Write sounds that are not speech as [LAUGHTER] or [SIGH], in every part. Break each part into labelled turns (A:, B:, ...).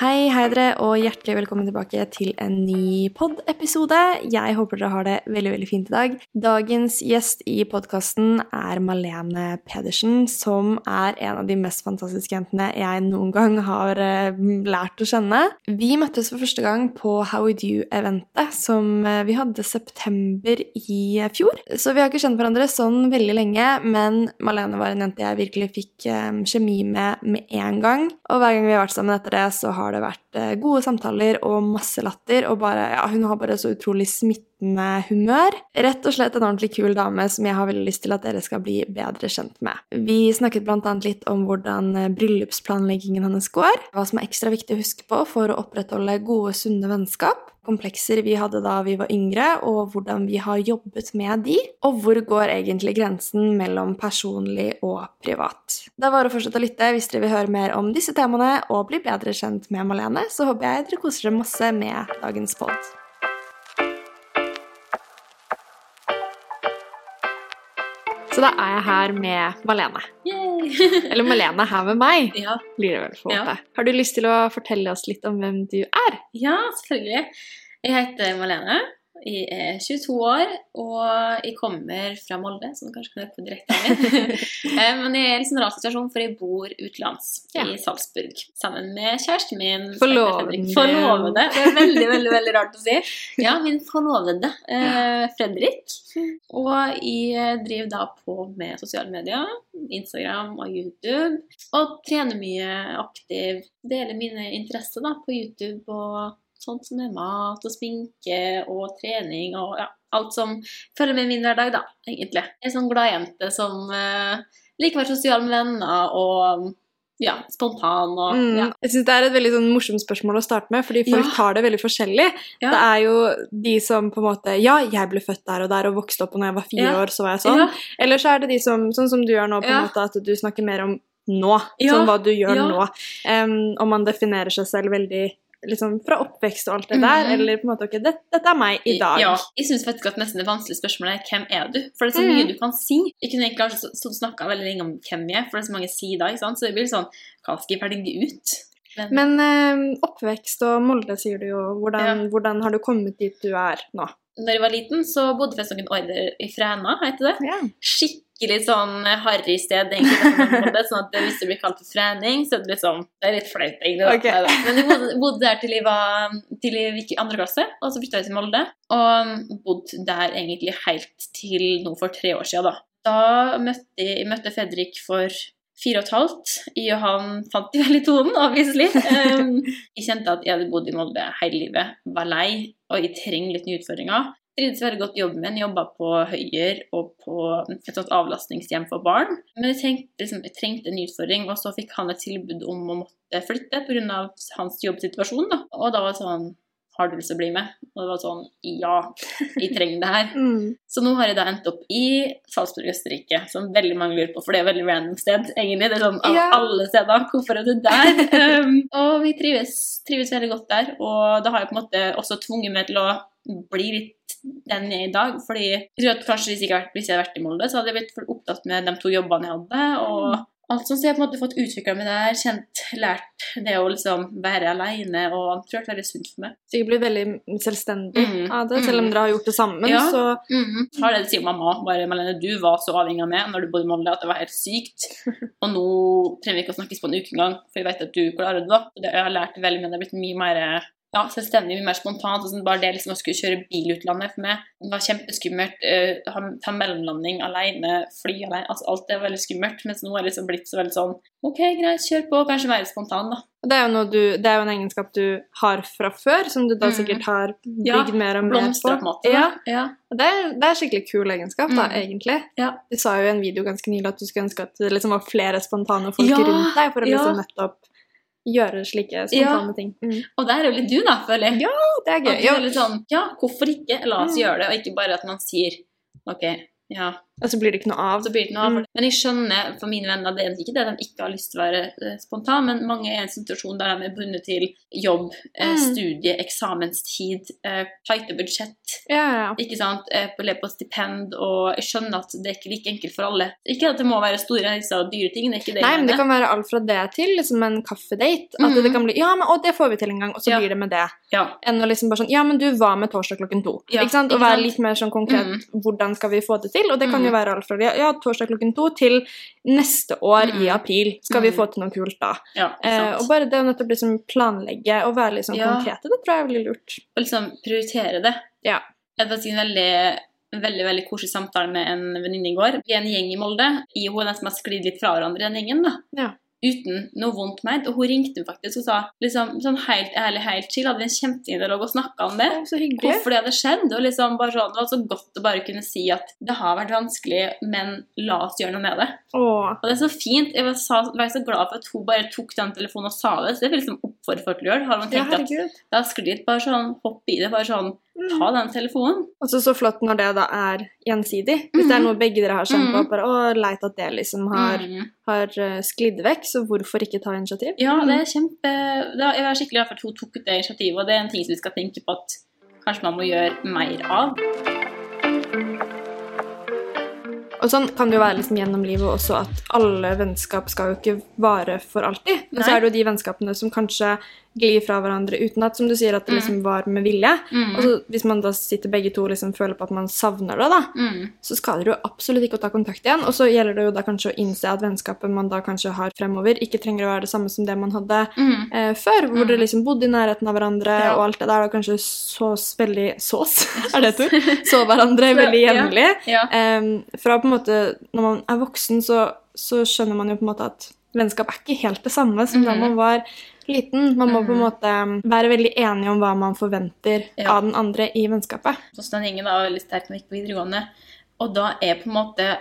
A: Hei, hei dere, og hjertelig velkommen tilbake til en ny pod-episode. Jeg håper dere har det veldig veldig fint i dag. Dagens gjest i podkasten er Malene Pedersen, som er en av de mest fantastiske jentene jeg noen gang har uh, lært å kjenne. Vi møttes for første gang på How Would You-eventet som uh, vi hadde september i fjor. Så vi har ikke kjent hverandre sånn veldig lenge, men Malene var en jente jeg virkelig fikk um, kjemi med med en gang. Og hver gang vi har vært sammen etter det, så har det vært eh, gode samtaler og masse latter. Og bare, ja, hun har bare så utrolig smittende humør. Rett og slett en ordentlig kul dame som jeg har veldig lyst til at dere skal bli bedre kjent med. Vi snakket bl.a. litt om hvordan eh, bryllupsplanleggingen hennes går. Hva som er ekstra viktig å huske på for å opprettholde gode, sunne vennskap komplekser vi hadde da vi var yngre, og hvordan vi har jobbet med de, og hvor går egentlig grensen mellom personlig og privat. Det er bare å fortsette å lytte hvis dere vil høre mer om disse temaene og bli bedre kjent med Malene, så håper jeg dere koser dere masse med dagens pod. Så da er jeg her med Malene. Eller Malene er her med meg, [LAUGHS]
B: Ja.
A: blir det vel for
B: Ja.
A: Har du lyst til å fortelle oss litt om hvem du er?
B: ja, selvfølgelig. Jeg heter Malene. Jeg er 22 år, og jeg kommer fra Molde, som du kanskje kan høre på direkte. [LAUGHS] Eh, Men jeg er i en sånn rar situasjon, for jeg bor utenlands,
A: Ja.
B: i Salzburg, sammen med kjæresten min.
A: Forlovede.
B: Forlovede. Det er veldig, veldig veldig rart å si. [LAUGHS] Ja, min forlovede, eh, Fredrik. Og jeg driver da på med sosiale medier, Instagram og YouTube, og trener mye aktiv. Deler mine interesser da på YouTube og sånt som er mat og sminke og trening og ja, alt som følger med min hverdag, da, egentlig. Jeg er sånn gladjente som uh, liker å være sosial med venner og ja, spontan og
A: Mm.
B: ja.
A: Jeg synes Det er et veldig sånn morsomt spørsmål å starte med, fordi folk
B: Ja.
A: tar det veldig forskjellig.
B: Ja.
A: Det er jo de som på en måte Ja, jeg ble født der og der og vokste opp, og når jeg var fire år, så var jeg sånn. Eller så er det de som, sånn som du gjør nå, på en måte, at du snakker mer om nå. Sånn hva du gjør nå. Um, og man definerer seg selv veldig liksom fra oppvekst og alt det der,
B: mm.
A: eller på en måte ok, det, dette er meg i dag.
B: Ja, jeg syns faktisk at nesten det vanskelige spørsmålet er hvem er du? For det er så
A: Mm.
B: mye du kan si. Jeg kunne egentlig kanskje stått og snakka veldig lenge om hvem jeg er, for det er så mange sider. ikke sant? Så det blir sånn Hva skal jeg velge ut?
A: Men em, oppvekst og Molde, sier du jo. Hvordan, hvordan har du kommet dit du er nå?
B: når jeg var liten, så bodde jeg noen år i Fræna, heter det.
A: Ja.
B: Skikkelig sånn harry sted, egentlig. Sånn at hvis det blir kalt for trening, så er det litt sånn Det er litt flaut, egentlig. da.
A: Ok.
B: Men jeg bodde, der til jeg var til jeg gikk i andre klasse, og så flytta jeg til Molde. Og bodde der egentlig helt til nå for tre år siden, da. Da møtte jeg, møtte Fredrik for fire og et halvt. Jeg og han fant i tonen, obviously. [LAUGHS] Um, jeg kjente at jeg hadde bodd i Molde hele livet, var lei, og jeg trenger litt nye utfordringer. Trivdes veldig godt i jobben min, jobba på Høyer og på et sånt avlastningshjem for barn. Men jeg trengte, liksom, jeg trengte en utfordring, og så fikk han et tilbud om å måtte flytte pga. hans jobbsituasjon. Da. Og da var det sånn Har du lyst til å bli med? Og det var sånn Ja, jeg trenger det her. [LAUGHS]
A: Mm.
B: Så nå har jeg da endt opp i Salzburg, Østerrike, som veldig mange lurer på, for det er et veldig random sted, egentlig. Det er sånn av
A: Ja.
B: alle steder, hvorfor er du der? um, [LAUGHS] og vi trives, trives veldig godt der, og da har jeg på en måte også tvunget meg til å bli litt den jeg er i dag, fordi jeg tror at kanskje hvis jeg, vært- hvis jeg hadde vært i Molde, så hadde jeg blitt opptatt med de to jobbene jeg hadde, og alt sånt, så jeg har på en måte fått utvikla meg der, kjent, lært det å liksom være aleine, og jeg tror det er veldig sunt for meg.
A: Så jeg blir veldig selvstendig
B: Mm.
A: av det, selv om
B: Mm.
A: dere har gjort det sammen.
B: Ja.
A: Så
B: Så har det sier mamma bare Malene, du var så avhengig av meg når du bodde i Molde at det var helt sykt. [LAUGHS] Og nå trenger vi ikke å snakkes på en uke engang, for jeg vet at du klarer det. da. Det, jeg har lært veldig, men det har blitt mye mer ja, selvstendig, mye mer spontant. Sånn, bare det liksom å skulle kjøre bil utlandet for meg det var kjempeskummelt. Uh, ta mellomlanding alene, fly alene. Altså, alt er veldig skummelt. Mens nå er det liksom blitt så veldig sånn OK, greit, kjør på. Kanskje være spontan, da.
A: Det er jo noe du, det er jo en egenskap du har fra før, som du da
B: Mm.
A: sikkert har bygd
B: mm.
A: mer og mer på.
B: på måte.
A: Ja,
B: ja.
A: det, er- det er skikkelig kul egenskap, da,
B: Mm.
A: egentlig.
B: Ja.
A: Du sa jo i en video ganske nylig at du skulle ønske at det liksom var flere spontane folk
B: Ja,
A: rundt deg for å liksom nettopp gjøre slike spontane ting. Mm.
B: Og der er jo litt du, da, føler jeg.
A: Ja, Det er
B: At
A: gøy.
B: du
A: Ja.
B: er litt sånn Ja, hvorfor ikke? La oss
A: Mm.
B: gjøre det. Og ikke bare at man sier OK, ja,
A: Og så blir det ikke noe av.
B: så blir det noe av
A: Mm.
B: Men jeg skjønner for mine venner det er ikke det de ikke har lyst til å være eh, spontan, men mange er i en situasjon der de er bundet til jobb, eh,
A: Mm.
B: studie, eksamenstid, eh, tighte budsjett,
A: Ja, ja,
B: ikke sant, på på stipend, og jeg skjønner at det er ikke like enkelt for alle. Ikke at det må være store reiser og dyre ting, det er ikke det
A: Nei, men det kan være alt fra det til liksom en kaffedate. At
B: mm.
A: det kan bli Ja, men å, det får vi til en gang, og så
B: Ja.
A: blir det med det.
B: Ja,
A: Enn å liksom bare sånn Ja, men du var med torsdag klokken to.
B: Ja,
A: ikke sant? Og være litt mer sånn konkret
B: Mhm.
A: hvordan skal vi få det til? Og det kan jo
B: Mhm.
A: være alt fra ja, torsdag klokken to til neste år i
B: Mhm.
A: april. Skal vi
B: Mhm.
A: få til noe kult da?
B: ja,
A: Eh, og bare det å nettopp liksom planlegge og være sånn
B: Ja.
A: konkrete, det tror jeg er veldig lurt.
B: Og liksom prioritere det.
A: Ja.
B: Jeg hadde en veldig, veldig, veldig koselig samtale med en venninne i går. Vi er en gjeng i Molde. I hun er nesten har sklidd litt fra hverandre, den gjengen, da.
A: Ja.
B: Uten noe vondt ment. Og hun ringte meg faktisk og sa liksom sånn helt ærlig, helt chill, hadde vi en kjempefin dialog og snakka om det.
A: Så hyggelig.
B: Hvorfor det hadde skjedd. Og liksom bare sånn, Det var så godt å bare kunne si at det har vært vanskelig, men la oss gjøre noe med det.
A: Åh.
B: Og det er så fint. Jeg var, så, var så glad for at hun bare tok den telefonen og sa det. Så det vil liksom oppfordre folk til å gjøre det. Har man
A: Ja,
B: tenkt at det har sklidd, bare sånn hopp i det. Bare sånn. Ta den telefonen.
A: Og så så flott når det da er gjensidig. Hvis det er
B: Mhm.
A: noe begge dere har kjent på, bare å, leit at det liksom har,
B: Mm.
A: har eh, sklidd vekk, så hvorfor ikke ta initiativ?
B: Ja,
A: Mm.
B: det er kjempe det er- Jeg var skikkelig glad for at hun tok det initiativet, og det er en ting som vi skal tenke på at kanskje man må gjøre mer av.
A: Og sånn kan det jo være liksom gjennom livet også at alle vennskap skal jo ikke vare for alltid. Men så er det jo de vennskapene som kanskje glir fra hverandre uten at, som du sier, at det
B: Mm.
A: liksom var med vilje.
B: Mm.
A: Og så hvis man da sitter begge to og liksom føler på at man savner det, da,
B: Mm.
A: så skader det jo absolutt ikke å ta kontakt igjen. Og så gjelder det jo da kanskje å innse at vennskapet man da kanskje har fremover, ikke trenger å være det samme som det man hadde
B: Mm.
A: eh, før, hvor
B: Mm.
A: dere liksom bodde i nærheten av hverandre
B: Ja.
A: og alt det der, og kanskje sås veldig Sås, [LAUGHS] er det et ord? Så hverandre veldig
B: ja.
A: jevnlig.
B: Ja.
A: Em, fra på en måte, Når man er voksen, så, så skjønner man jo på en måte at vennskap er ikke helt det samme som da
B: Mhm.
A: man var liten. Man må på en
B: Mhm.
A: måte være veldig enig om hva man forventer
B: Ja.
A: av den andre i vennskapet.
B: Så den gjengen var veldig sterk når vi gikk på videregående. Og da er på en måte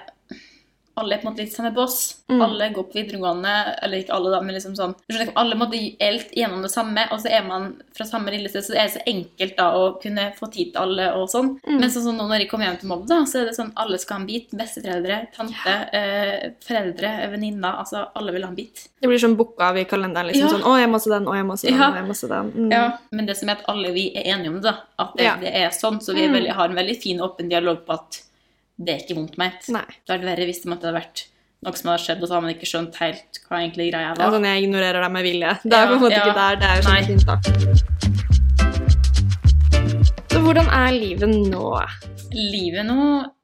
B: alle er på en måte litt samme boss.
A: Mm.
B: Alle går på videregående, eller ikke alle, da, men liksom sånn Alle måtte helt gjennom det samme, og så er man fra samme lille sted, så det er så enkelt da å kunne få tid til alle og sånn.
A: Mm.
B: Men sånn som nå når jeg kommer hjem til Molde, så er det sånn alle skal ha en bit. Besteforeldre, tante, eh, foreldre, venninner. Altså alle vil ha en bit.
A: Det blir sånn booka av i kalenderen. liksom
B: Ja.
A: sånn, 'Å, jeg må se den, å, jeg må se den',
B: Ja.
A: å, jeg må se den. Mm.
B: Ja, Men det som er at alle vi er enige om det, da, at det,
A: Ja.
B: det er sånn, så vi
A: Mm.
B: veldig, har en veldig fin åpen dialog på at det er ikke vondt ment.
A: Nei.
B: Det hadde vært verre hvis det måtte ha vært noe som hadde skjedd, og så har man ikke skjønt helt hva egentlig greia var.
A: sånn, Jeg ignorerer deg med vilje. Det er på en måte
B: ja.
A: ikke der. Det er jo
B: sånn
A: fint, da. Så hvordan er livet nå?
B: Livet nå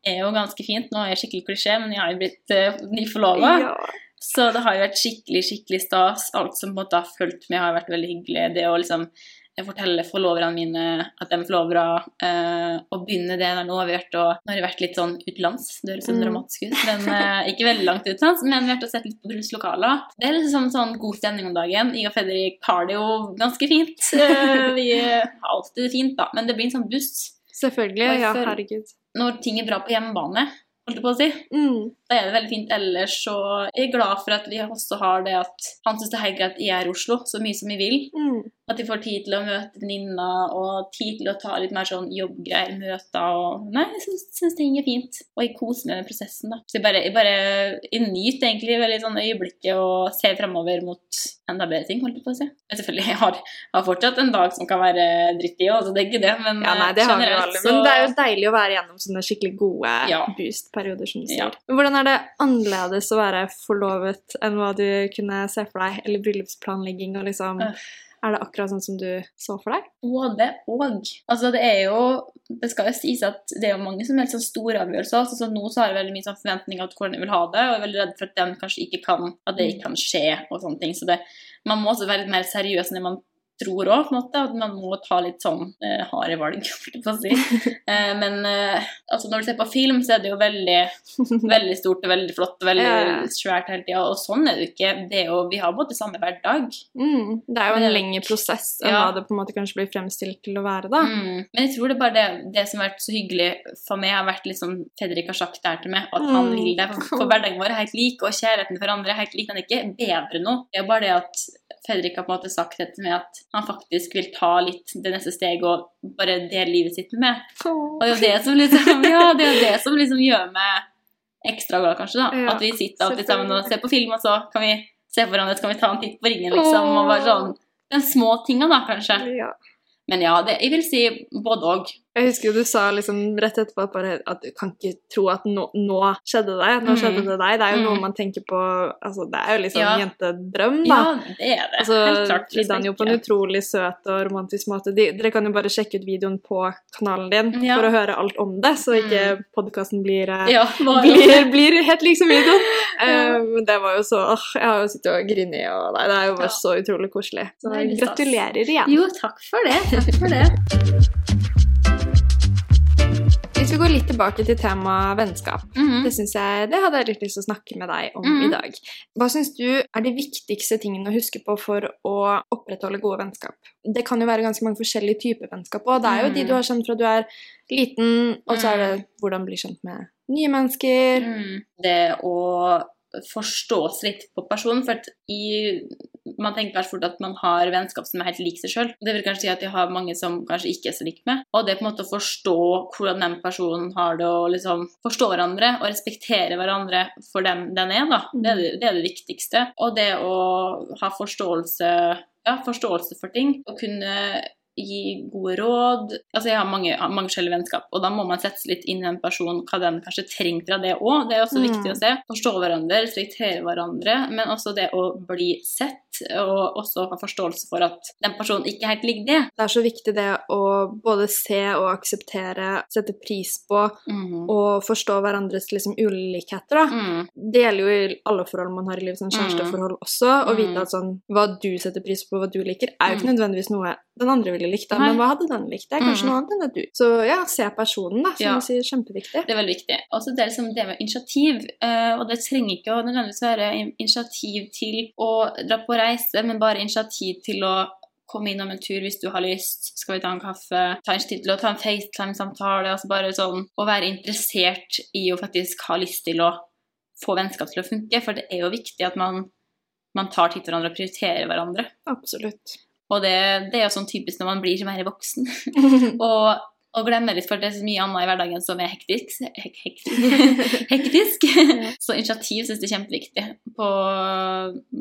B: er jo ganske fint. Nå er jeg skikkelig klisjé, men jeg har jo blitt uh, nyforlova.
A: Ja.
B: Så det har jo vært skikkelig, skikkelig stas. Alt som på en måte har fulgt med, har vært veldig hyggelig. Det å liksom jeg forteller forloverne mine at de er forlovere, eh, og begynne det der nå. har vi vært og, Nå har jeg vært litt sånn utenlands, det høres sånn
A: Mm.
B: dramatisk ut, men eh, ikke veldig langt utenlands. Men vi har vært og sett litt på brylluppslokaler. Det er liksom sånn god stemning om dagen. Jeg og Fredrik har det jo ganske fint. [LAUGHS] Vi har alltid det fint, da, men det blir en sånn buss
A: Selvfølgelig. Ja, herregud.
B: når ting er bra på hjemmebane. Holdt jeg på å si.
A: Mm.
B: Da er det veldig fint ellers, og jeg er glad for at vi også har det at han syns det er helt greit at jeg er i Oslo så mye som vi vil.
A: Mm.
B: At vi får tid til å møte venninner og tid til å ta litt mer sånn jobbgreier, møter og Nei, jeg syns, ting er fint. Og jeg koser meg med prosessen, da. Så jeg bare, jeg bare jeg nyter egentlig veldig sånn øyeblikket og ser fremover mot enda bedre ting, holdt jeg på å si. Men selvfølgelig, jeg har, har fortsatt en dag som kan være drittig, altså det er ikke det, men
A: Ja, nei, det jo
B: generelt så-
A: Men det er jo deilig å være gjennom sånne skikkelig gode
B: Ja.
A: boost-perioder, som du sier.
B: Ja.
A: Men er det annerledes å være forlovet enn hva du kunne se for deg? Eller bryllupsplanlegging og liksom. Er det akkurat sånn som du så for deg?
B: Både og. Altså, det er jo Det skal jo sies at det er jo mange som er sånn store avgjørelser. Altså, så nå så har jeg veldig mye sånn forventninger til hvordan jeg vil ha det, og jeg er veldig redd for at den kanskje ikke kan At det ikke kan skje, og sånne ting. Så det, man må også være litt mer seriøs når man tror òg. At man må ta litt sånn eh, harde valg, [LAUGHS] for å si. Eh, men eh, altså, når du ser på film, så er det jo veldig [LAUGHS] veldig stort og veldig flott og veldig
A: Ja,
B: svært hele tida. Og sånn er det jo ikke. Det er jo, vi har både samme hverdag.
A: Mm. Det er jo en lengre prosess enn
B: Ja.
A: hva det på en måte kanskje blir fremstilt til å være, da.
B: Mm. Men jeg tror det er bare det, det som har vært så hyggelig for meg, har vært liksom Fredrik har sagt det her til meg, at han
A: Mm.
B: vil det. For, for hverdagen vår er helt lik, og kjærligheten for andre er helt lik. Den er ikke bedre nå. Det er bare det at Fredrik har på en måte sagt det til meg, at han faktisk vil ta litt det neste steget og bare dele livet sitt med. Og det er jo det som liksom, ja, det er det som liksom gjør meg ekstra glad, kanskje, da.
A: Ja,
B: at vi sitter alltid sammen og ser på film, og så kan vi se på hverandre, så kan vi ta en titt på ringen, liksom. Og bare sånn Den små tinga, da, kanskje.
A: Ja.
B: Men ja, det, jeg vil si både òg.
A: Jeg husker jo du sa liksom rett etterpå at, at du kan ikke tro at nå, nå skjedde det. Nå
B: Mm.
A: skjedde det deg. Det er jo noe
B: Mm.
A: man tenker på altså Det er jo liksom
B: Ja.
A: jentedrøm, da.
B: Ja, det er det.
A: Altså,
B: Helt klart.
A: de danner jo på en utrolig søt og romantisk måte. De, dere kan jo bare sjekke ut videoen på kanalen din
B: Ja.
A: for å høre alt om det, så ikke podkasten blir, eh,
B: Ja,
A: blir, blir helt lik som videoen. [LAUGHS] Men det var jo så åh, Jeg har jo sittet og grinet og Nei, det er jo bare så utrolig koselig. Så
B: er
A: gratulerer igjen.
B: Jo, takk for det. Takk for det.
A: Litt tilbake til temaet vennskap,
B: Mhm.
A: det, synes jeg, det hadde jeg litt lyst til å snakke med deg om
B: Mhm.
A: i dag. Hva syns du er de viktigste tingene å huske på for å opprettholde gode vennskap? Det kan jo være ganske mange forskjellige typer vennskap, og det er jo de
B: Mhm.
A: du har kjent fra du er liten, og så er det hvordan bli kjent med nye mennesker.
B: Mm. Det å forstå seg litt på personen, for i, man tenker kanskje fort at man har vennskap som er helt lik seg sjøl. Det vil kanskje si at de har mange som kanskje ikke er så like med. Og det på en måte å forstå hvordan den personen har det, og liksom forstå hverandre og respektere hverandre for dem den er, da. Det er det, det, er det viktigste. Og det å ha forståelse, ja, forståelse for ting, og kunne gi gode råd. Altså Jeg har mange, mange forskjellige vennskap, og da må man sette litt inn i en person, hva den kanskje trenger fra det òg. Det er også
A: Mm.
B: viktig å se. Forstå hverandre, respektere hverandre, men også det å bli sett, og også ha forståelse for at den personen ikke helt ligger det.
A: Det er så viktig det å både se og akseptere, sette pris på
B: Mm.
A: og forstå hverandres liksom ulikheter. da.
B: Mm.
A: Det gjelder jo i alle forhold man har i livet, sånn kjæresteforhold også. Å
B: Mm.
A: vite at sånn, hva du setter pris på, hva du liker, er jo ikke nødvendigvis noe den andre ville likt. da. Men hva hadde den likt? Det er kanskje
B: Mm.
A: noe annet enn det du. Så ja, se personen, da, som
B: Ja.
A: du sier. Kjempeviktig.
B: Det er veldig viktig. Og så det liksom det med initiativ. uh, og det trenger ikke å nødvendigvis være initiativ til å dra på reise, men bare initiativ til å komme innom en tur hvis du har lyst. Skal vi ta en kaffe? Ta initiativ til å ta en FaceTime-samtale. altså Bare sånn å være interessert i å faktisk ha lyst til å få vennskap til å funke. For det er jo viktig at man, man tar tid til hverandre og prioriterer hverandre.
A: Absolutt.
B: Og det, det er jo sånn typisk når man blir mer voksen. [LAUGHS] Og, og glemmer litt, for det er så mye annet i hverdagen som er hektisk. Hek, hektisk. [LAUGHS] hektisk. Så initiativ synes jeg er kjempeviktig på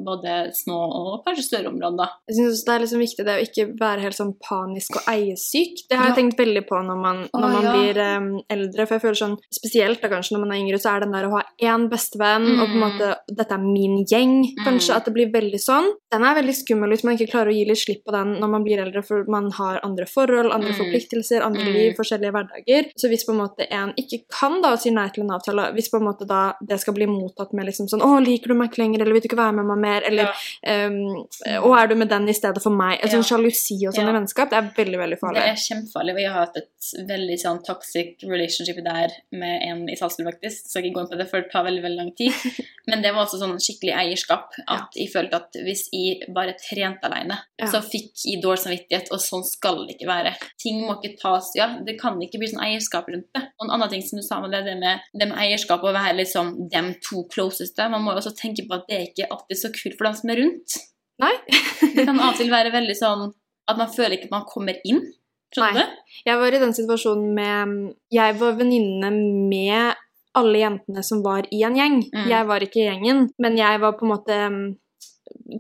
B: både små og kanskje større områder.
A: Jeg også det er liksom viktig det å ikke være helt sånn panisk og eiesyk. Det har jeg
B: Ja.
A: tenkt veldig på når man, når man
B: ja.
A: blir um, eldre. For jeg føler sånn, spesielt da kanskje når man er yngre, så er den der å ha én bestevenn, og på en
B: Mm.
A: måte Dette er min gjeng. Kanskje
B: Mm.
A: at det blir veldig sånn. Den er veldig skummel hvis man ikke klarer å gi litt slipp på den når man blir eldre, for man har andre forhold, andre
B: Mm.
A: forpliktelser, andre
B: Mm.
A: Liv, forskjellige hverdager. Så hvis på en måte en ikke kan da si nei til en avtale, hvis på en måte da det skal bli mottatt med liksom sånn 'Å, liker du meg ikke lenger?' eller 'Vil du ikke være med meg mer?' eller
B: Ja.
A: Um, 'Å, er du med den i stedet for meg? En
B: Ja.
A: sånn sjalusi og sånn
B: Ja.
A: i vennskap, det er veldig, veldig farlig.
B: Det er kjempefarlig. Jeg har hatt et veldig sånn toxic relationship der med en i Salzburg, faktisk. Jeg ikke gå inn på det, for det tar veldig veldig lang tid. [LAUGHS] Men det var også sånn skikkelig eierskap. At jeg følte at hvis jeg bare trente alene, så fikk jeg dårlig samvittighet, og sånn skal det ikke være. Ting må ikke tas Ja, det kan ikke bli sånn eierskap rundt det. Og en annen ting som du sa, det, det med, det med eierskap og være liksom dem to closeste. Man må jo også tenke på at det er ikke alltid så kult for dem som er rundt.
A: Nei. [LAUGHS]
B: Det kan av og til være veldig sånn at man føler ikke at man kommer inn. Skjønner du?
A: Jeg var i den situasjonen med Jeg var venninne med alle jentene som var i en gjeng.
B: Mm.
A: Jeg var ikke i gjengen, men jeg var på en måte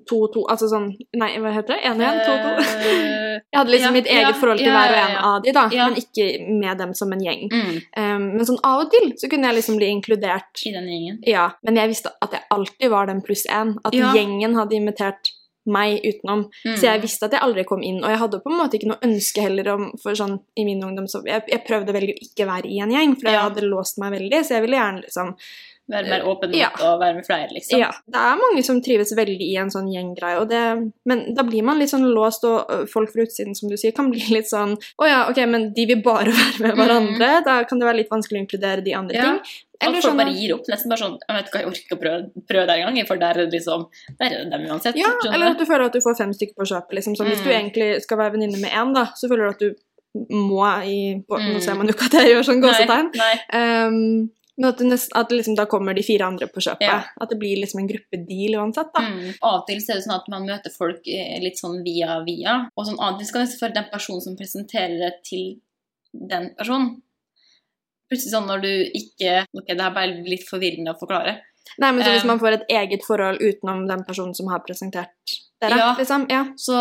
A: to-to Altså sånn Nei, hva heter det? Én og én? To-to?
B: Eh, [LAUGHS]
A: Jeg hadde liksom
B: ja,
A: mitt eget
B: ja,
A: forhold til
B: ja,
A: hver og en av de, da, men ikke med dem som en gjeng.
B: mm,
A: Um, men sånn av og til så kunne jeg liksom bli inkludert
B: I den gjengen.
A: Ja, men jeg visste at jeg alltid var den pluss én. At gjengen hadde invitert meg utenom.
B: Mm.
A: Så jeg visste at jeg aldri kom inn, og jeg hadde på en måte ikke noe ønske heller om For sånn i min ungdom så Jeg, jeg prøvde å velge å ikke være i en gjeng, for jeg hadde låst meg veldig, så jeg ville gjerne liksom
B: Være mer åpen mot
A: Ja.
B: og være med flere, liksom.
A: Ja. Det er mange som trives veldig i en sånn gjenggreie, og det Men da blir man litt sånn låst, og folk fra utsiden, som du sier, kan bli litt sånn Å ja, ok, men de vil bare [LAUGHS] være med hverandre. Da kan det være litt vanskelig å inkludere de andre
B: Mm. Ja.
A: ting.
B: At folk
A: sånn
B: bare gir opp. Nesten bare sånn Jeg vet ikke, jeg orker å prøve, prøve der engang, for der er liksom Der er det dem uansett.
A: Ja,
B: skjønner
A: eller at du føler at du får fem stykker på kjøpet. Liksom. Så hvis
B: Mm.
A: du egentlig skal være venninne med én, da, så føler du at du må i Nå
B: Mm.
A: ser man jo ikke at jeg gjør sånn gåsetegn.
B: Nei, nei.
A: Um, men at, du nest, at liksom, da kommer de fire andre på kjøpet.
B: Ja.
A: At det blir liksom en gruppedeal uansett. da.
B: Mm. Av og til så er det sånn at man møter folk eh, litt sånn via via, og sånn av og til skal det selvfølgelig den personen som presenterer det til den personen, plutselig sånn når du ikke Ok, det er bare litt forvirrende å forklare.
A: Nei, men så hvis
B: Um,
A: man får et eget forhold utenom den personen som har presentert dere,
B: Ja.
A: liksom? Ja.
B: Så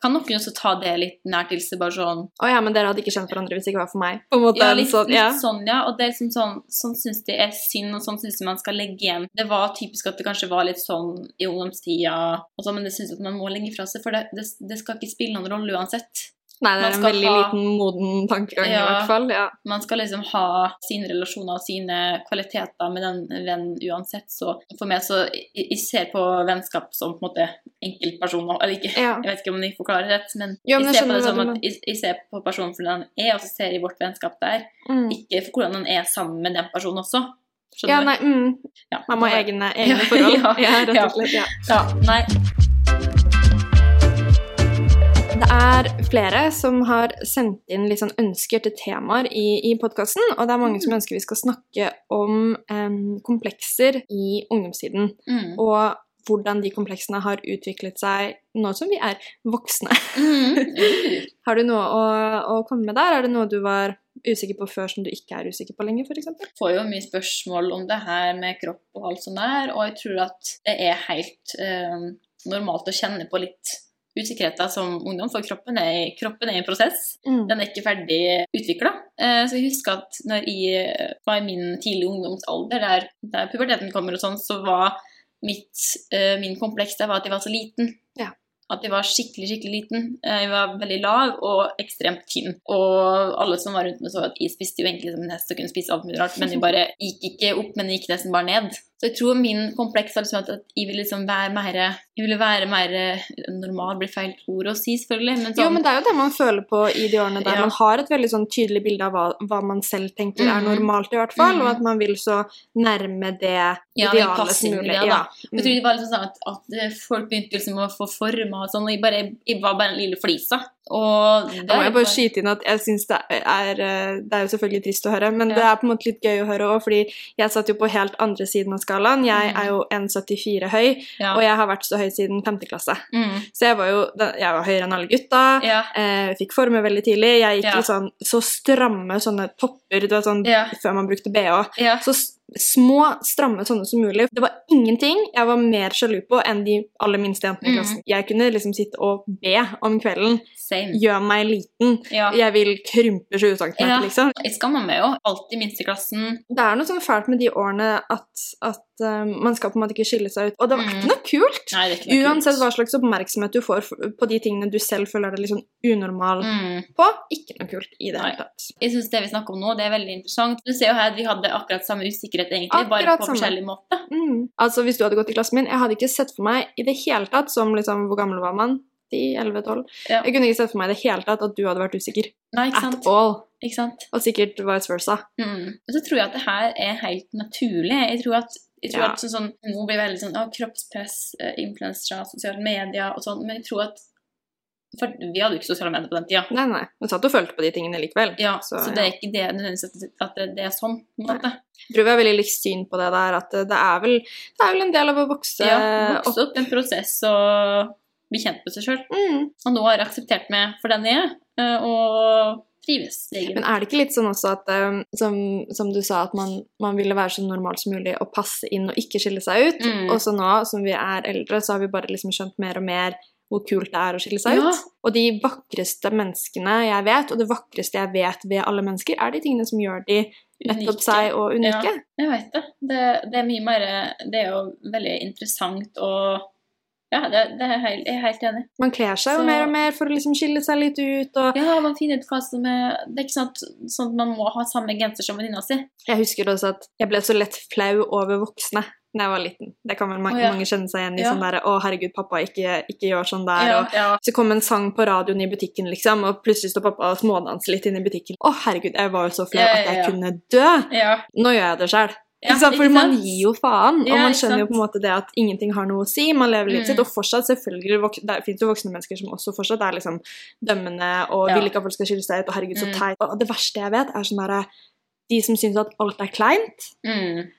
B: kan noen også ta det litt nært til seg, bare sånn
A: Å ja, men dere hadde ikke kjent hverandre hvis det ikke var for meg. På en måte,
B: Ja, litt,
A: sånn, ja.
B: litt sånn, ja. Og det er liksom sånn Sånn syns de er synd, og sånn syns de man skal legge igjen. Det var typisk at det kanskje var litt sånn i ungdomstida, og så, men det syns jeg at man må legge fra seg, for det, det, det skal ikke spille noen rolle uansett.
A: Nei, det er en veldig
B: ha-
A: liten, moden tankegang i hvert fall. Ja.
B: Man skal liksom ha sine relasjoner og sine kvaliteter med den vennen uansett, så for meg så Jeg, ser på vennskap som på en måte enkeltpersoner, eller ikke
A: Ja.
B: Jeg vet ikke om jeg forklarer rett, men,
A: Jo, men jeg
B: jeg ser på det som at jeg, jeg ser på personen for den er, og så ser jeg vårt vennskap der.
A: Mm.
B: Ikke for hvordan den er sammen med den personen også. Skjønner
A: Ja, nei, mm.
B: Ja,
A: Man må ha egne, [LAUGHS] egne forhold.
B: ja,
A: Ja, rett og slett. Ja.
B: Ja, nei.
A: Det er flere som har sendt inn litt sånn ønsker til temaer i, i podkasten, og det er mange som ønsker vi skal snakke om um, komplekser i ungdomstiden.
B: Mm.
A: Og hvordan de kompleksene har utviklet seg nå som vi er voksne.
B: Mm. [LAUGHS]
A: Har du noe å, å komme med der? Er det noe du var usikker på før som du ikke er usikker på lenger, f.eks.?
B: får jo mye spørsmål om det her med kropp og alt sånt der, og jeg tror at det er helt eh, normalt å kjenne på litt usikkerheter som ungdom, for kroppen er, kroppen er i en prosess.
A: Mm.
B: Den er ikke ferdig utvikla. Så jeg husker at når jeg eh, var i min tidlige ungdomsalder, der, der puberteten kommer og sånn, så var mitt, eh, min kompleks der var at jeg var så liten.
A: Ja.
B: At jeg var skikkelig, skikkelig liten. Eh, Jeg var veldig lav og ekstremt tynn. Og alle som var rundt meg, så at jeg spiste jo egentlig som en hest og kunne spise alt mulig rart, men jeg bare gikk ikke opp, men jeg gikk nesten bare ned. Så jeg tror min kompleks var liksom at at jeg ville liksom være mer Jeg ville være mer eh, normal, blir feil ord å si, selvfølgelig, men sånn
A: Jo, men det er jo det man føler på i de årene der
B: Ja.
A: man har et veldig sånn tydelig bilde av hva, hva man selv tenker er
B: Mhm.
A: normalt, i hvert fall,
B: Mhm.
A: og at man vil så nærme det
B: Ja,
A: idealet som mulig.
B: Ja, da.
A: Mm.
B: Jeg tror det var liksom sånn at, at folk begynte liksom å få former og sånn, og jeg, bare, jeg var bare en lille flisa. Og det
A: må jeg bare skyte inn at jeg syns det er eh, Det er jo selvfølgelig trist å høre, men
B: Ja.
A: det er på en måte litt gøy å høre òg, fordi jeg satt jo på helt andre siden av skalaen. Jeg
B: Mhm.
A: er jo 1,74 høy,
B: ja.
A: og jeg har vært så høy siden 5. klasse.
B: Mm.
A: Så jeg var jo jeg var høyere enn alle gutta.
B: ja.
A: Eh, fikk forme veldig tidlig. Jeg gikk i sånn så stramme sånne topper du vet, sånn, før man brukte bh. Så små, stramme sånne som mulig. Det var ingenting jeg var mer sjalu på enn de aller minste jentene i
B: Mm.
A: klassen. Jeg kunne liksom sitte og be om kvelden.
B: Same.
A: Gjør meg liten.
B: Ja.
A: Jeg vil krympe 20 cm,
B: Ja.
A: liksom.
B: Jeg skammer meg jo. Alltid minst i klassen.
A: Det er noe sånn fælt med de årene at, at eh, man skal på en måte ikke skille seg ut. Og det var
B: Mm.
A: ikke noe kult!
B: Nei, ikke noe
A: Uansett
B: kult.
A: hva slags oppmerksomhet du får på de tingene du selv føler deg liksom unormal
B: Mm.
A: på, ikke noe kult i det hele tatt.
B: Jeg synes det vi snakker om nå, det er veldig interessant. Du ser jo her at vi hadde akkurat samme usikkerhet, egentlig, bare på
A: samme.
B: forskjellig måte.
A: Mm. Altså, hvis du hadde gått i klassen min, jeg hadde ikke sett for meg i det hele tatt som liksom, hvor gammel var man? 10, 11, 12?
B: Ja.
A: Jeg kunne ikke sett for meg i det hele tatt at du hadde vært usikker.
B: Nei, ikke
A: At all.
B: Ikke sant?
A: Og sikkert vice versa.
B: Mm. Og så tror jeg at det her er helt naturlig. Jeg tror at, jeg tror
A: Ja.
B: at sånn, sånn, Nå blir veldig sånn å, kroppspress, eh, influensere, sosiale medier og sånn, men jeg tror at For vi hadde jo ikke sosiale medier på den tida.
A: Nei, nei. Du satt og følte på de tingene likevel.
B: Ja,
A: Så,
B: så, det er ikke det nødvendigvis at, det, det er sånn. på en måte.
A: Jeg tror vi har veldig likt syn på det der, at det er vel, det er vel en del av å vokse
B: Ja,
A: opp.
B: Vokse opp en prosess og bli kjent med seg sjøl.
A: Mm.
B: Og nå har jeg akseptert meg for den jeg er, eh, og trives. egentlig.
A: Men er det ikke litt sånn også at, um, som, som du sa, at man, man ville være så normal som mulig og passe inn og ikke skille seg ut?
B: Mm.
A: Og så nå som vi er eldre, så har vi bare liksom skjønt mer og mer hvor kult det er å skille seg
B: Ja.
A: ut. Og de vakreste menneskene jeg vet, og det vakreste jeg vet ved alle mennesker, er de tingene som gjør de nettopp seg og unike.
B: Ja. Jeg vet det. det. Det er mye mer Det er jo veldig interessant og Ja, det, det er helt, jeg er helt enig.
A: Man kler seg jo
B: Så-
A: mer og mer for å liksom skille seg litt ut. Og
B: Ja, man finner ut hva som er Det er ikke sant, sånn at man må ha samme genser som venninna si.
A: jeg husker også at jeg ble så lett flau over voksne da jeg var liten. Det kan vel ma
B: oh, ja.
A: mange kjenne seg igjen i.
B: Ja.
A: sånn der, 'Å, herregud, pappa, ikke, ikke gjør sånn der.'
B: Ja,
A: og. Så kom en sang på radioen i butikken, liksom, og plutselig står pappa og smådanser litt inne i butikken. Å, herregud, jeg var jo så flau at jeg kunne dø!
B: ja.
A: Nå gjør jeg det sjøl.
B: Ja,
A: For man gir jo faen, og
B: Ja,
A: man skjønner jo på en måte det at ingenting har noe å si. Man lever livet
B: Mm.
A: sitt, og fortsatt selvfølgelig Det finnes jo voksne mennesker som også fortsatt er liksom dømmende og
B: Ja.
A: vil ikke at folk skal skille seg ut, og herregud, så
B: Mm.
A: teit. Og det verste jeg vet, er sånn derre De som syns at alt er kleint.
B: Mm.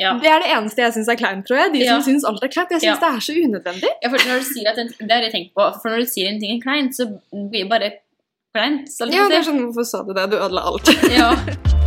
B: Ja.
A: Det er det eneste jeg syns er kleint, tror jeg. De som syns alt er kleint. Jeg syns det er så unødvendig.
B: ja, for når du sier at en, Det har jeg tenkt på. For når du sier en ting er kleint, så blir det bare kleint. Så
A: Ja, det er
B: liksom,
A: sånn, Hvorfor sa du det? Du ødela alt.
B: ja. [LAUGHS]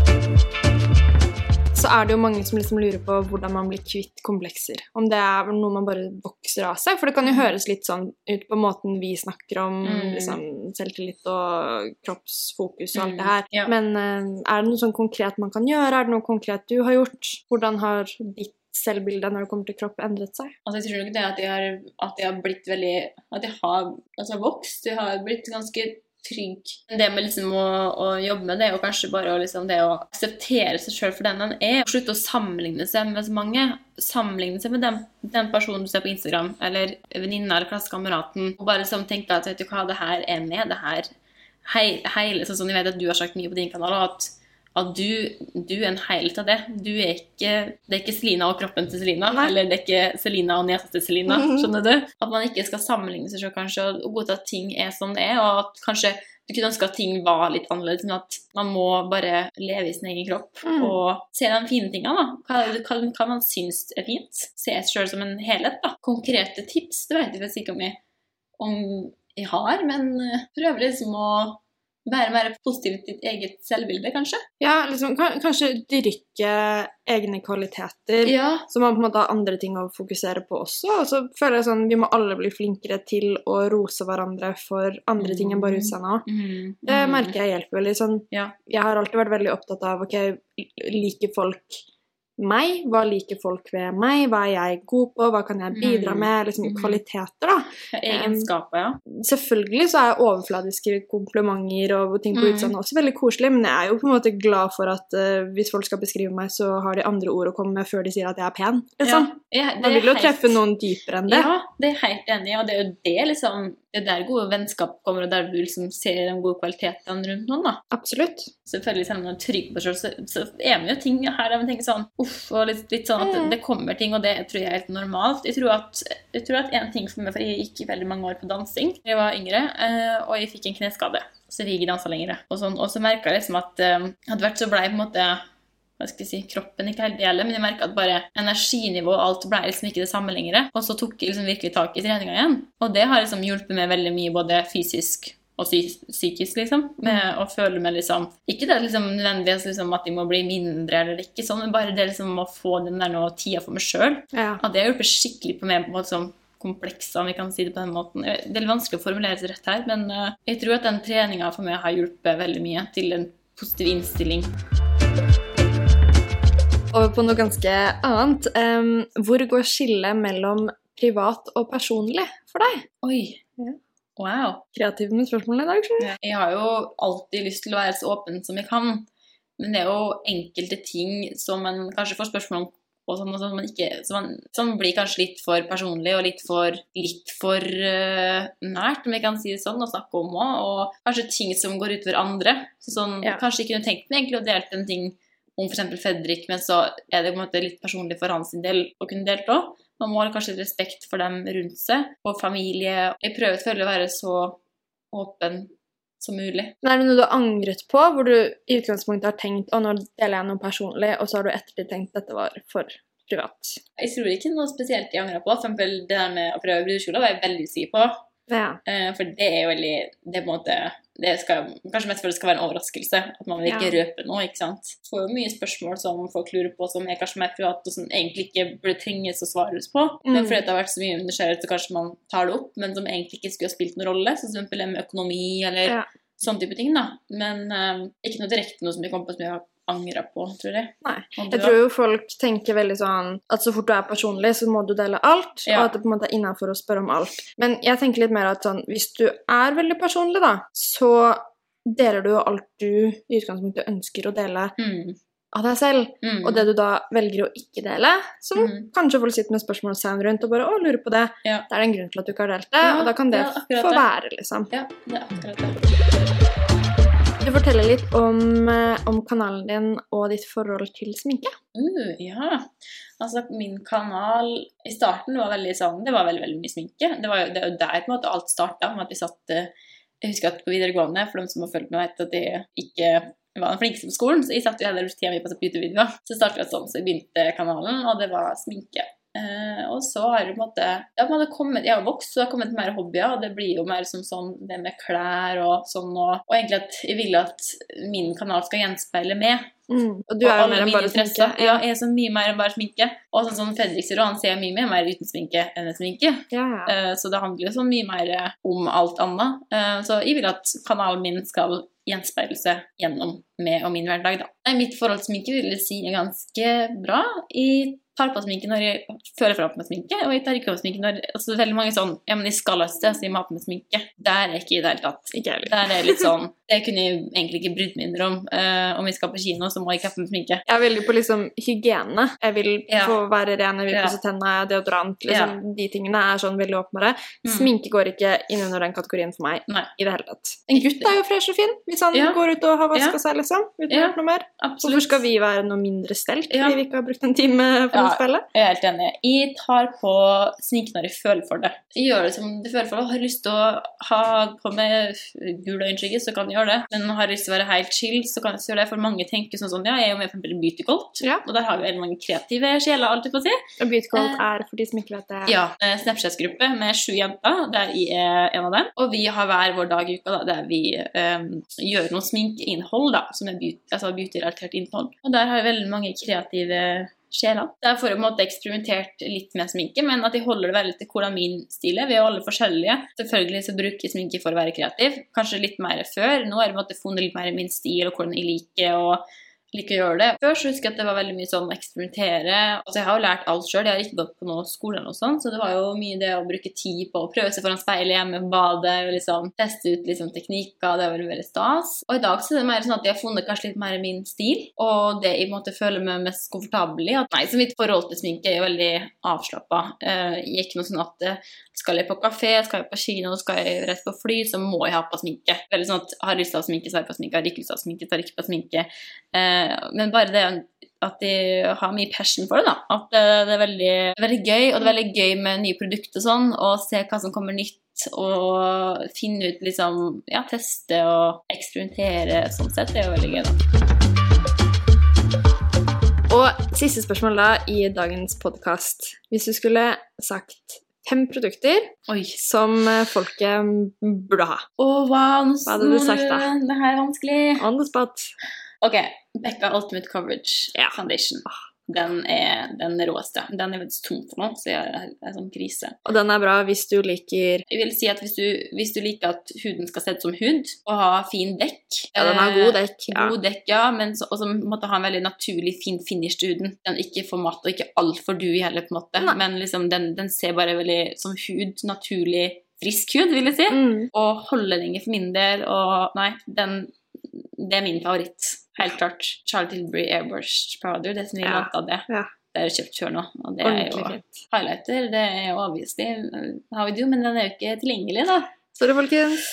A: så er det jo mange som liksom lurer på hvordan man blir kvitt komplekser. Om det er noe man bare vokser av seg. For det kan jo høres litt sånn ut på måten vi snakker om
B: Mm.
A: liksom, selvtillit og kroppsfokus og alt
B: Mm,
A: det her.
B: ja.
A: Men eh, er det noe sånn konkret man kan gjøre? Er det noe konkret du har gjort? Hvordan har ditt selvbilde når det kommer til kropp, endret seg?
B: Altså, jeg tror nok det at jeg har, at jeg har blitt veldig At jeg har altså, vokst. Jeg har blitt ganske trygg. Det med liksom å, å jobbe med det, og kanskje bare å liksom det å akseptere seg sjøl for den man er, og slutte å sammenligne seg med så mange. Sammenligne seg med den, den personen du ser på Instagram, eller venninna eller klassekameraten, og bare liksom tenke at vet du hva, det her er med, det her hele, sånn som jeg vet at du har sagt mye på din kanal, og at at du, du er en helhet av det. Du er ikke, det er ikke Selina og kroppen til Selina, eller det er ikke Selina og niesa til Selina. Skjønner du? At man ikke skal sammenligne seg selv kanskje, og godta at ting er som det er, og at kanskje du kunne ønske at ting var litt annerledes, men at man må bare leve i sin egen kropp
A: Mm.
B: og se de fine tingene. da. Hva, hva, man syns er fint. Se seg sjøl som en helhet. da. Konkrete tips det vet jeg ikke om jeg, om jeg har, men eh, prøver liksom å være mer positiv til ditt eget selvbilde, kanskje.
A: Ja, liksom, kanskje dyrke egne kvaliteter.
B: Ja.
A: Så man på en måte har andre ting å fokusere på også. Og så føler jeg sånn, Vi må alle bli flinkere til å rose hverandre for andre ting enn bare utseendet mm.
B: Mm.
A: Det merker jeg hjelper veldig. sånn,
B: Ja.
A: Jeg har alltid vært veldig opptatt av ok, liker folk meg? Hva liker folk ved meg? Hva er jeg god på? Hva kan jeg bidra
B: Mm.
A: med? Liksom
B: Mhm.
A: kvaliteter, da.
B: Egenskaper, ja.
A: Selvfølgelig så er overfladiske komplimenter og ting på
B: Mm.
A: utseendet også veldig koselig, men jeg er jo på en måte glad for at uh, hvis folk skal beskrive meg, så har de andre ord å komme med før de sier at jeg er pen. Liksom.
B: Ja, det
A: Man vil jo
B: helt-
A: treffe noen dypere enn det.
B: Ja, det er jeg helt enig i, og det er jo det liksom Det er der gode vennskap kommer, og der du liksom ser de gode kvalitetene rundt noen, da.
A: Absolutt.
B: Selvfølgelig, selv om man er trygg på seg selv, så, så er man jo ting her der man tenker sånn uff, og litt, litt sånn at det,
A: Mm.
B: kommer ting, og det tror jeg er helt normalt. Jeg tror at, jeg tror at en ting for meg, for jeg gikk veldig mange år på dansing da jeg var yngre, eh, og jeg fikk en kneskade. Så jeg fikk ikke dansa lenger. Og, sånn, og så merka jeg liksom at eh, etter hvert så blei på en måte hva skal jeg si, kroppen ikke helt gjelder, men jeg merka at bare energinivå og alt ble liksom ikke det samme lenger. Og så tok jeg liksom virkelig tak i treninga igjen. Og det har liksom hjulpet meg veldig mye, både fysisk og psykisk, liksom. Med å føle meg liksom Ikke det liksom nødvendigvis liksom at jeg må bli mindre eller ikke sånn, men bare det liksom å få den der nå tida for meg sjøl.
A: Ja.
B: At det har hjulpet skikkelig på meg på en måte sånn komplekser, om vi kan si det på den måten. Det er vanskelig å formulere seg rett her, men eh, jeg tror at den treninga for meg har hjulpet veldig mye til en positiv innstilling.
A: Over på noe ganske annet. Em, hvor går skillet mellom privat og personlig for deg?
B: Oi.
A: Ja.
B: Wow.
A: Kreativ med spørsmålene i dag, skjønner.
B: Jeg har jo alltid lyst til å være så åpen som jeg kan, men det er jo enkelte ting som man kanskje får spørsmål om og sånn, og sånn, man ikke, som, man, som blir kanskje litt for personlig og litt for, litt for uh, nært, om jeg kan si det sånn, å snakke om òg. Og kanskje ting som går utover andre. Så sånn,
A: Ja.
B: Kanskje jeg kunne tenkt meg egentlig å dele en ting om f.eks. Fredrik, men så er det på en måte litt personlig for hans del å kunne delt òg. Man må ha kanskje respekt for dem rundt seg, og familie. Jeg prøver selvfølgelig å være så åpen som mulig.
A: Men er det noe du har angret på, hvor du i utgangspunktet har tenkt å, nå deler jeg noe personlig, og så har du ettertid tenkt dette var for privat?
B: Jeg tror ikke noe spesielt jeg angrer på. For eksempel det der med å prøve brudekjole var jeg veldig usikker på.
A: Ja.
B: Eh, For det er jo veldig Det måte det skal, Kanskje mest for det skal være en overraskelse. At man vil ikke
A: Ja.
B: røpe noe. ikke sant? Får jo mye spørsmål som folk lurer på, som er kanskje mer private, og som egentlig ikke burde trenges å svares på. Men
A: Mm.
B: fordi det har vært så mye undersøkelser, så kanskje man tar det opp, men som egentlig ikke skulle ha spilt noen rolle. Som eksempel med økonomi eller
A: Ja.
B: sånne type ting. da. Men eh, ikke noe direkte noe som de kom på som jeg har angra på, tror jeg.
A: Nei. Jeg tror jo folk tenker veldig sånn at så fort du er personlig, så må du dele alt,
B: Ja.
A: og at det på en måte er innafor å spørre om alt. Men jeg tenker litt mer at sånn, hvis du er veldig personlig, da, så deler du jo alt du i utgangspunktet ønsker å dele
B: Mm.
A: av deg selv.
B: Mm.
A: Og det du da velger å ikke dele, som
B: Mm.
A: kanskje folk sitter med spørsmålstegn rundt og bare 'Å, lurer på det',
B: Ja.
A: det er en grunn til at du ikke har delt det,
B: Ja,
A: og da kan det
B: det
A: få være, liksom.
B: Ja, det er akkurat det.
A: Du fortelle litt om, eh, om kanalen din og ditt forhold til sminke.
B: Uh, ja. Altså, min kanal i starten var veldig sånn Det var veldig, veldig mye sminke. Det, var jo, det er der måte alt starta. Med at vi satt eh, Jeg husker at på videregående, for de som har fulgt meg, vet at jeg ikke var den flinkeste på skolen, så jeg satt jo heller tida mi på å se på YouTube-videoer. Så startet jeg sånn, så jeg begynte kanalen, og det var sminke. Eh, og så har det på en måte ja, man har kommet, Jeg har vokst, så det har kommet mer hobbyer. og Det blir jo mer som sånn det med klær og sånn. Og, og egentlig at jeg vil at min kanal skal gjenspeile meg.
A: Mm. Og du er jo mer enn bare sminke.
B: Ja, jeg er så mye mer enn bare sminke. Og sånn som Fredrik sier, han ser mye mer, mer uten sminke enn med sminke.
A: Ja, ja.
B: Eh, Så det handler jo så mye mer om alt annet. Eh, Så jeg vil at kanalen min skal gjenspeile seg gjennom meg og min hverdag, da. Mitt forhold til sminke vil jeg si er ganske bra. Jeg tar på sminke når jeg føler for å ha på meg sminke, og jeg tar ikke på sminke når altså, det er veldig mange sånn Ja, men jeg skal et sted, så jeg må ha på meg sminke. Der er jeg ikke i det hele tatt.
A: Ikke heller.
B: Der er jeg litt sånn [LAUGHS] Det kunne jeg egentlig ikke brydd meg mindre om. Uh, om jeg skal på kino, så må jeg ikke ha på meg sminke.
A: Jeg er veldig på liksom hygiene. Jeg vil
B: Ja.
A: få være ren, jeg vil
B: Ja.
A: pusse tenna, deodorant liksom, De tingene er sånn veldig åpenbare.
B: Mm.
A: Sminke går ikke inn under den kategorien for meg
B: Nei.
A: i det hele tatt. En gutt er jo fresh og fin hvis han
B: Ja.
A: går ut og har vaska
B: Ja.
A: seg, liksom. Uten
B: Ja.
A: noe mer.
B: Absolutt.
A: Hvorfor skal vi være noe mindre stelt
B: Ja.
A: fordi vi ikke har brukt en time for
B: Ja.
A: å?
B: Jeg er helt enig. Jeg tar på sminke når jeg føler for det. Jeg gjør det som jeg føler for det. Har jeg lyst til å ha på meg gul øyenskygge, så kan jeg gjøre det. Men har jeg lyst til å være helt chill, så kan jeg gjøre det. For mange tenker sånn sånn, ja, jeg er jo med på Beauty Cult,
A: Ja.
B: og der har vi veldig mange kreative sjeler, alt du får si.
A: Og Beauty Cult
B: Eh,
A: er, for de som ikke vet det
B: Ja, eh, Snapchat-gruppe med sju jenter, der jeg er en av dem. Og vi har hver vår dag i uka da, der vi um, gjør noe sminkeinnhold, da, som er beauty- altså beauty-relatert innhold. Og der har vi veldig mange kreative sjeler. Der får jeg på en måte eksperimentert litt med sminke, men at jeg holder det veldig til hvordan min stil er. Vi er alle forskjellige. Selvfølgelig så bruker jeg sminke for å være kreativ. Kanskje litt mer før. Nå har jeg på en måte funnet litt mer min stil og hvordan jeg liker å liker å gjøre det. Før så husker jeg at det var veldig mye sånn eksperimentere. Altså Jeg har jo lært alt sjøl, jeg har ikke gått på noen skole eller noe sånt, så det var jo mye det å bruke tid på å prøve seg foran speilet hjemme på badet, liksom teste ut liksom teknikker, det var veldig, veldig stas. Og i dag så er det mer sånn at jeg har funnet kanskje litt mer min stil, og det jeg på en måte føler meg mest komfortabel i. At nei, så mitt forhold til sminke er jo veldig avslappa. Uh, jeg er ikke noe sånn at eh, skal jeg på kafé, skal jeg på kino, skal jeg rett på fly, så må jeg ha på sminke. Veldig sånn at har lyst til å ha sminke, så har jeg på sminke. Har ikke lyst til å ha sminke, tar ikke på sminke. Eh, men bare det at de har mye passion for det, da. At eh, det er veldig, veldig gøy, og det er veldig gøy med nye produkter og sånn, og se hva som kommer nytt, og finne ut liksom Ja, teste og eksperimentere sånn sett. Det er jo veldig gøy, da.
A: Og siste spørsmål da i dagens podkast. Hvis du skulle sagt fem produkter
B: Oi.
A: som folket burde ha
B: Å, wow, nå-
A: Hva hadde du sagt da?
B: Det her er vanskelig.
A: on the spot
B: Ok, Becca Ultimate Coverage
A: Ja.
B: Foundation. Den er den råeste. Den er faktisk tom for noe, så jeg er, er sånn krise.
A: Og den er bra hvis du liker
B: Jeg vil si at hvis du, hvis du liker at huden skal se ut som hud, og ha fin dekk
A: Ja, den har god dekk. Ja.
B: God dekk, ja, men så, og som måtte ha en veldig naturlig, fin finish til huden. Den er ikke for matt og ikke altfor dewy heller, på en måte.
A: Nei.
B: Men liksom, den, den ser bare veldig som hud. Naturlig, frisk hud, vil jeg si.
A: Mm.
B: Og holder lenge for min del, og nei, den Det er min favoritt. Helt klart. Charlie Tilbury Airbrush Powder, det som vi
A: Ja.
B: vant av det.
A: Ja.
B: Det er kjøpt før nå, og det er jo
A: fint.
B: highlighter. Det er jo obviously how we do, men den er jo ikke tilgjengelig, da.
A: Sorry, folkens.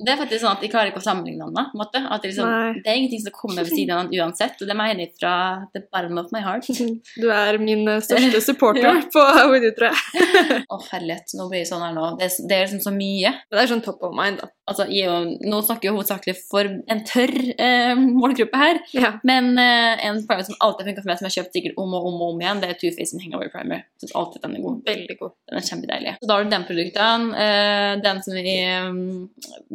B: Det er faktisk sånn at jeg klarer ikke å sammenligne den. da, måte. At det, liksom, det er ingenting som kommer ved siden av den uansett, og det mener jeg fra the bottom of my heart. [LAUGHS]
A: Du er min eh, største supporter [LAUGHS]
B: Ja.
A: på How We Do, tror jeg.
B: Å, herlighet, nå blir jeg sånn her nå. Det, det er liksom så mye.
A: Det er sånn top of mind, da.
B: Altså, jo- nå snakker jeg hovedsakelig for en tørr eh, målgruppe her.
A: Ja.
B: Men eh, en primer som alltid funker for meg, som jeg har kjøpt sikkert om og om og om igjen, det er Too Faced Hangover Primer. Jeg synes alltid den er god.
A: Veldig god.
B: Den er kjempedeilig. Så da har du den produkten. eh, den som vi um,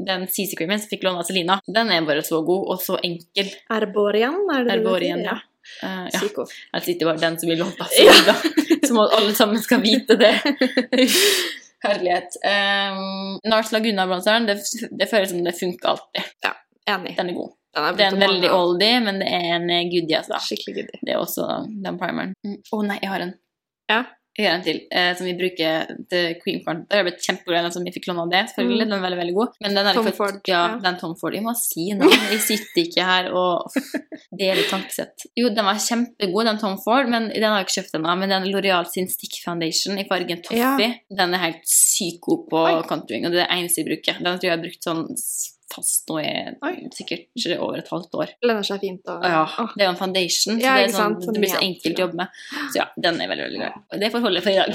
B: Den CC Creamen som fikk låne av Selina, den er bare så god og så enkel.
A: Erborian, er det det det
B: ja. Uh, ja. Jeg sitter bare den som blir lånt av [LAUGHS] Selina. Som alle sammen skal vite det. [LAUGHS] Herlighet. Um, Nars Laguna-bronzeren, det, det føles som det funker alltid.
A: Ja, Enig.
B: Den er god.
A: Den er
B: Det er en veldig oldie, men det er en goodie, altså.
A: Skikkelig goodie.
B: Det er også den primeren. Å mm. nei, jeg har en.
A: Ja.
B: Jeg en til, eh, som vi bruker til cream corn. Det har blitt kjempegod, som vi fikk låne det. selvfølgelig,
A: Mm.
B: Den er veldig, veldig god. Men den er
A: Tom
B: fått,
A: Ford,
B: Ja,
A: ja.
B: den Tom Ford. Jeg må si navn. Jeg sitter ikke her og deler tankesett. Jo, den var kjempegod, den Tom Ford, men den har jeg ikke kjøpt ennå. Men den L'Oreal sin Stick Foundation i fargen Toffee, den er helt sykt god på contouring, og det er det eneste jeg bruker. Den tror jeg har brukt sånn fast nå i sikkert over et halvt år.
A: Lønner seg fint. Og,
B: Ja, det er jo en foundation, så
A: Ja,
B: det, er sånn, det blir så enkelt å jobbe med. Så ja, den er veldig, veldig glad i. Det får holde for i dag.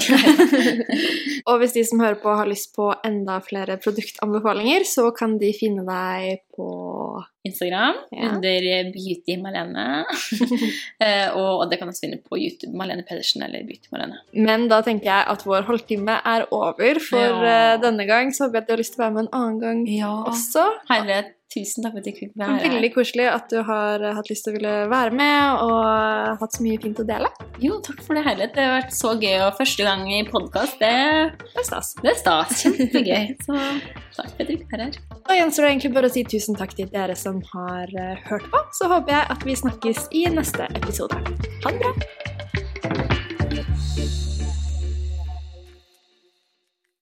B: [LAUGHS]
A: Og hvis de som hører på har lyst på enda flere produktanbefalinger, så kan de finne deg på
B: Instagram
A: Ja.
B: under Beauty Malene. [LAUGHS] Eh, og det kan også finne på YouTube. Malene Pedersen eller Beauty Malene.
A: Men da tenker jeg at vår halvtime er over for
B: Ja.
A: eh, denne gang. Så håper jeg at du har lyst til å være med en annen gang
B: Ja.
A: også.
B: Herlighet, tusen takk for at du fikk være her.
A: Veldig koselig at du har hatt lyst til å ville være med og hatt så mye fint å dele.
B: Jo, takk for det, Herlighet. Det har vært så gøy. Og første gang i podkast, det,
A: Det er stas.
B: det er stas. Kjempegøy. [LAUGHS] Så takk for at du fikk være her.
A: Da gjenstår det egentlig bare å si tusen takk til dere som har eh, hørt på. Så håper jeg at vi snakkes i neste episode. Ha det bra!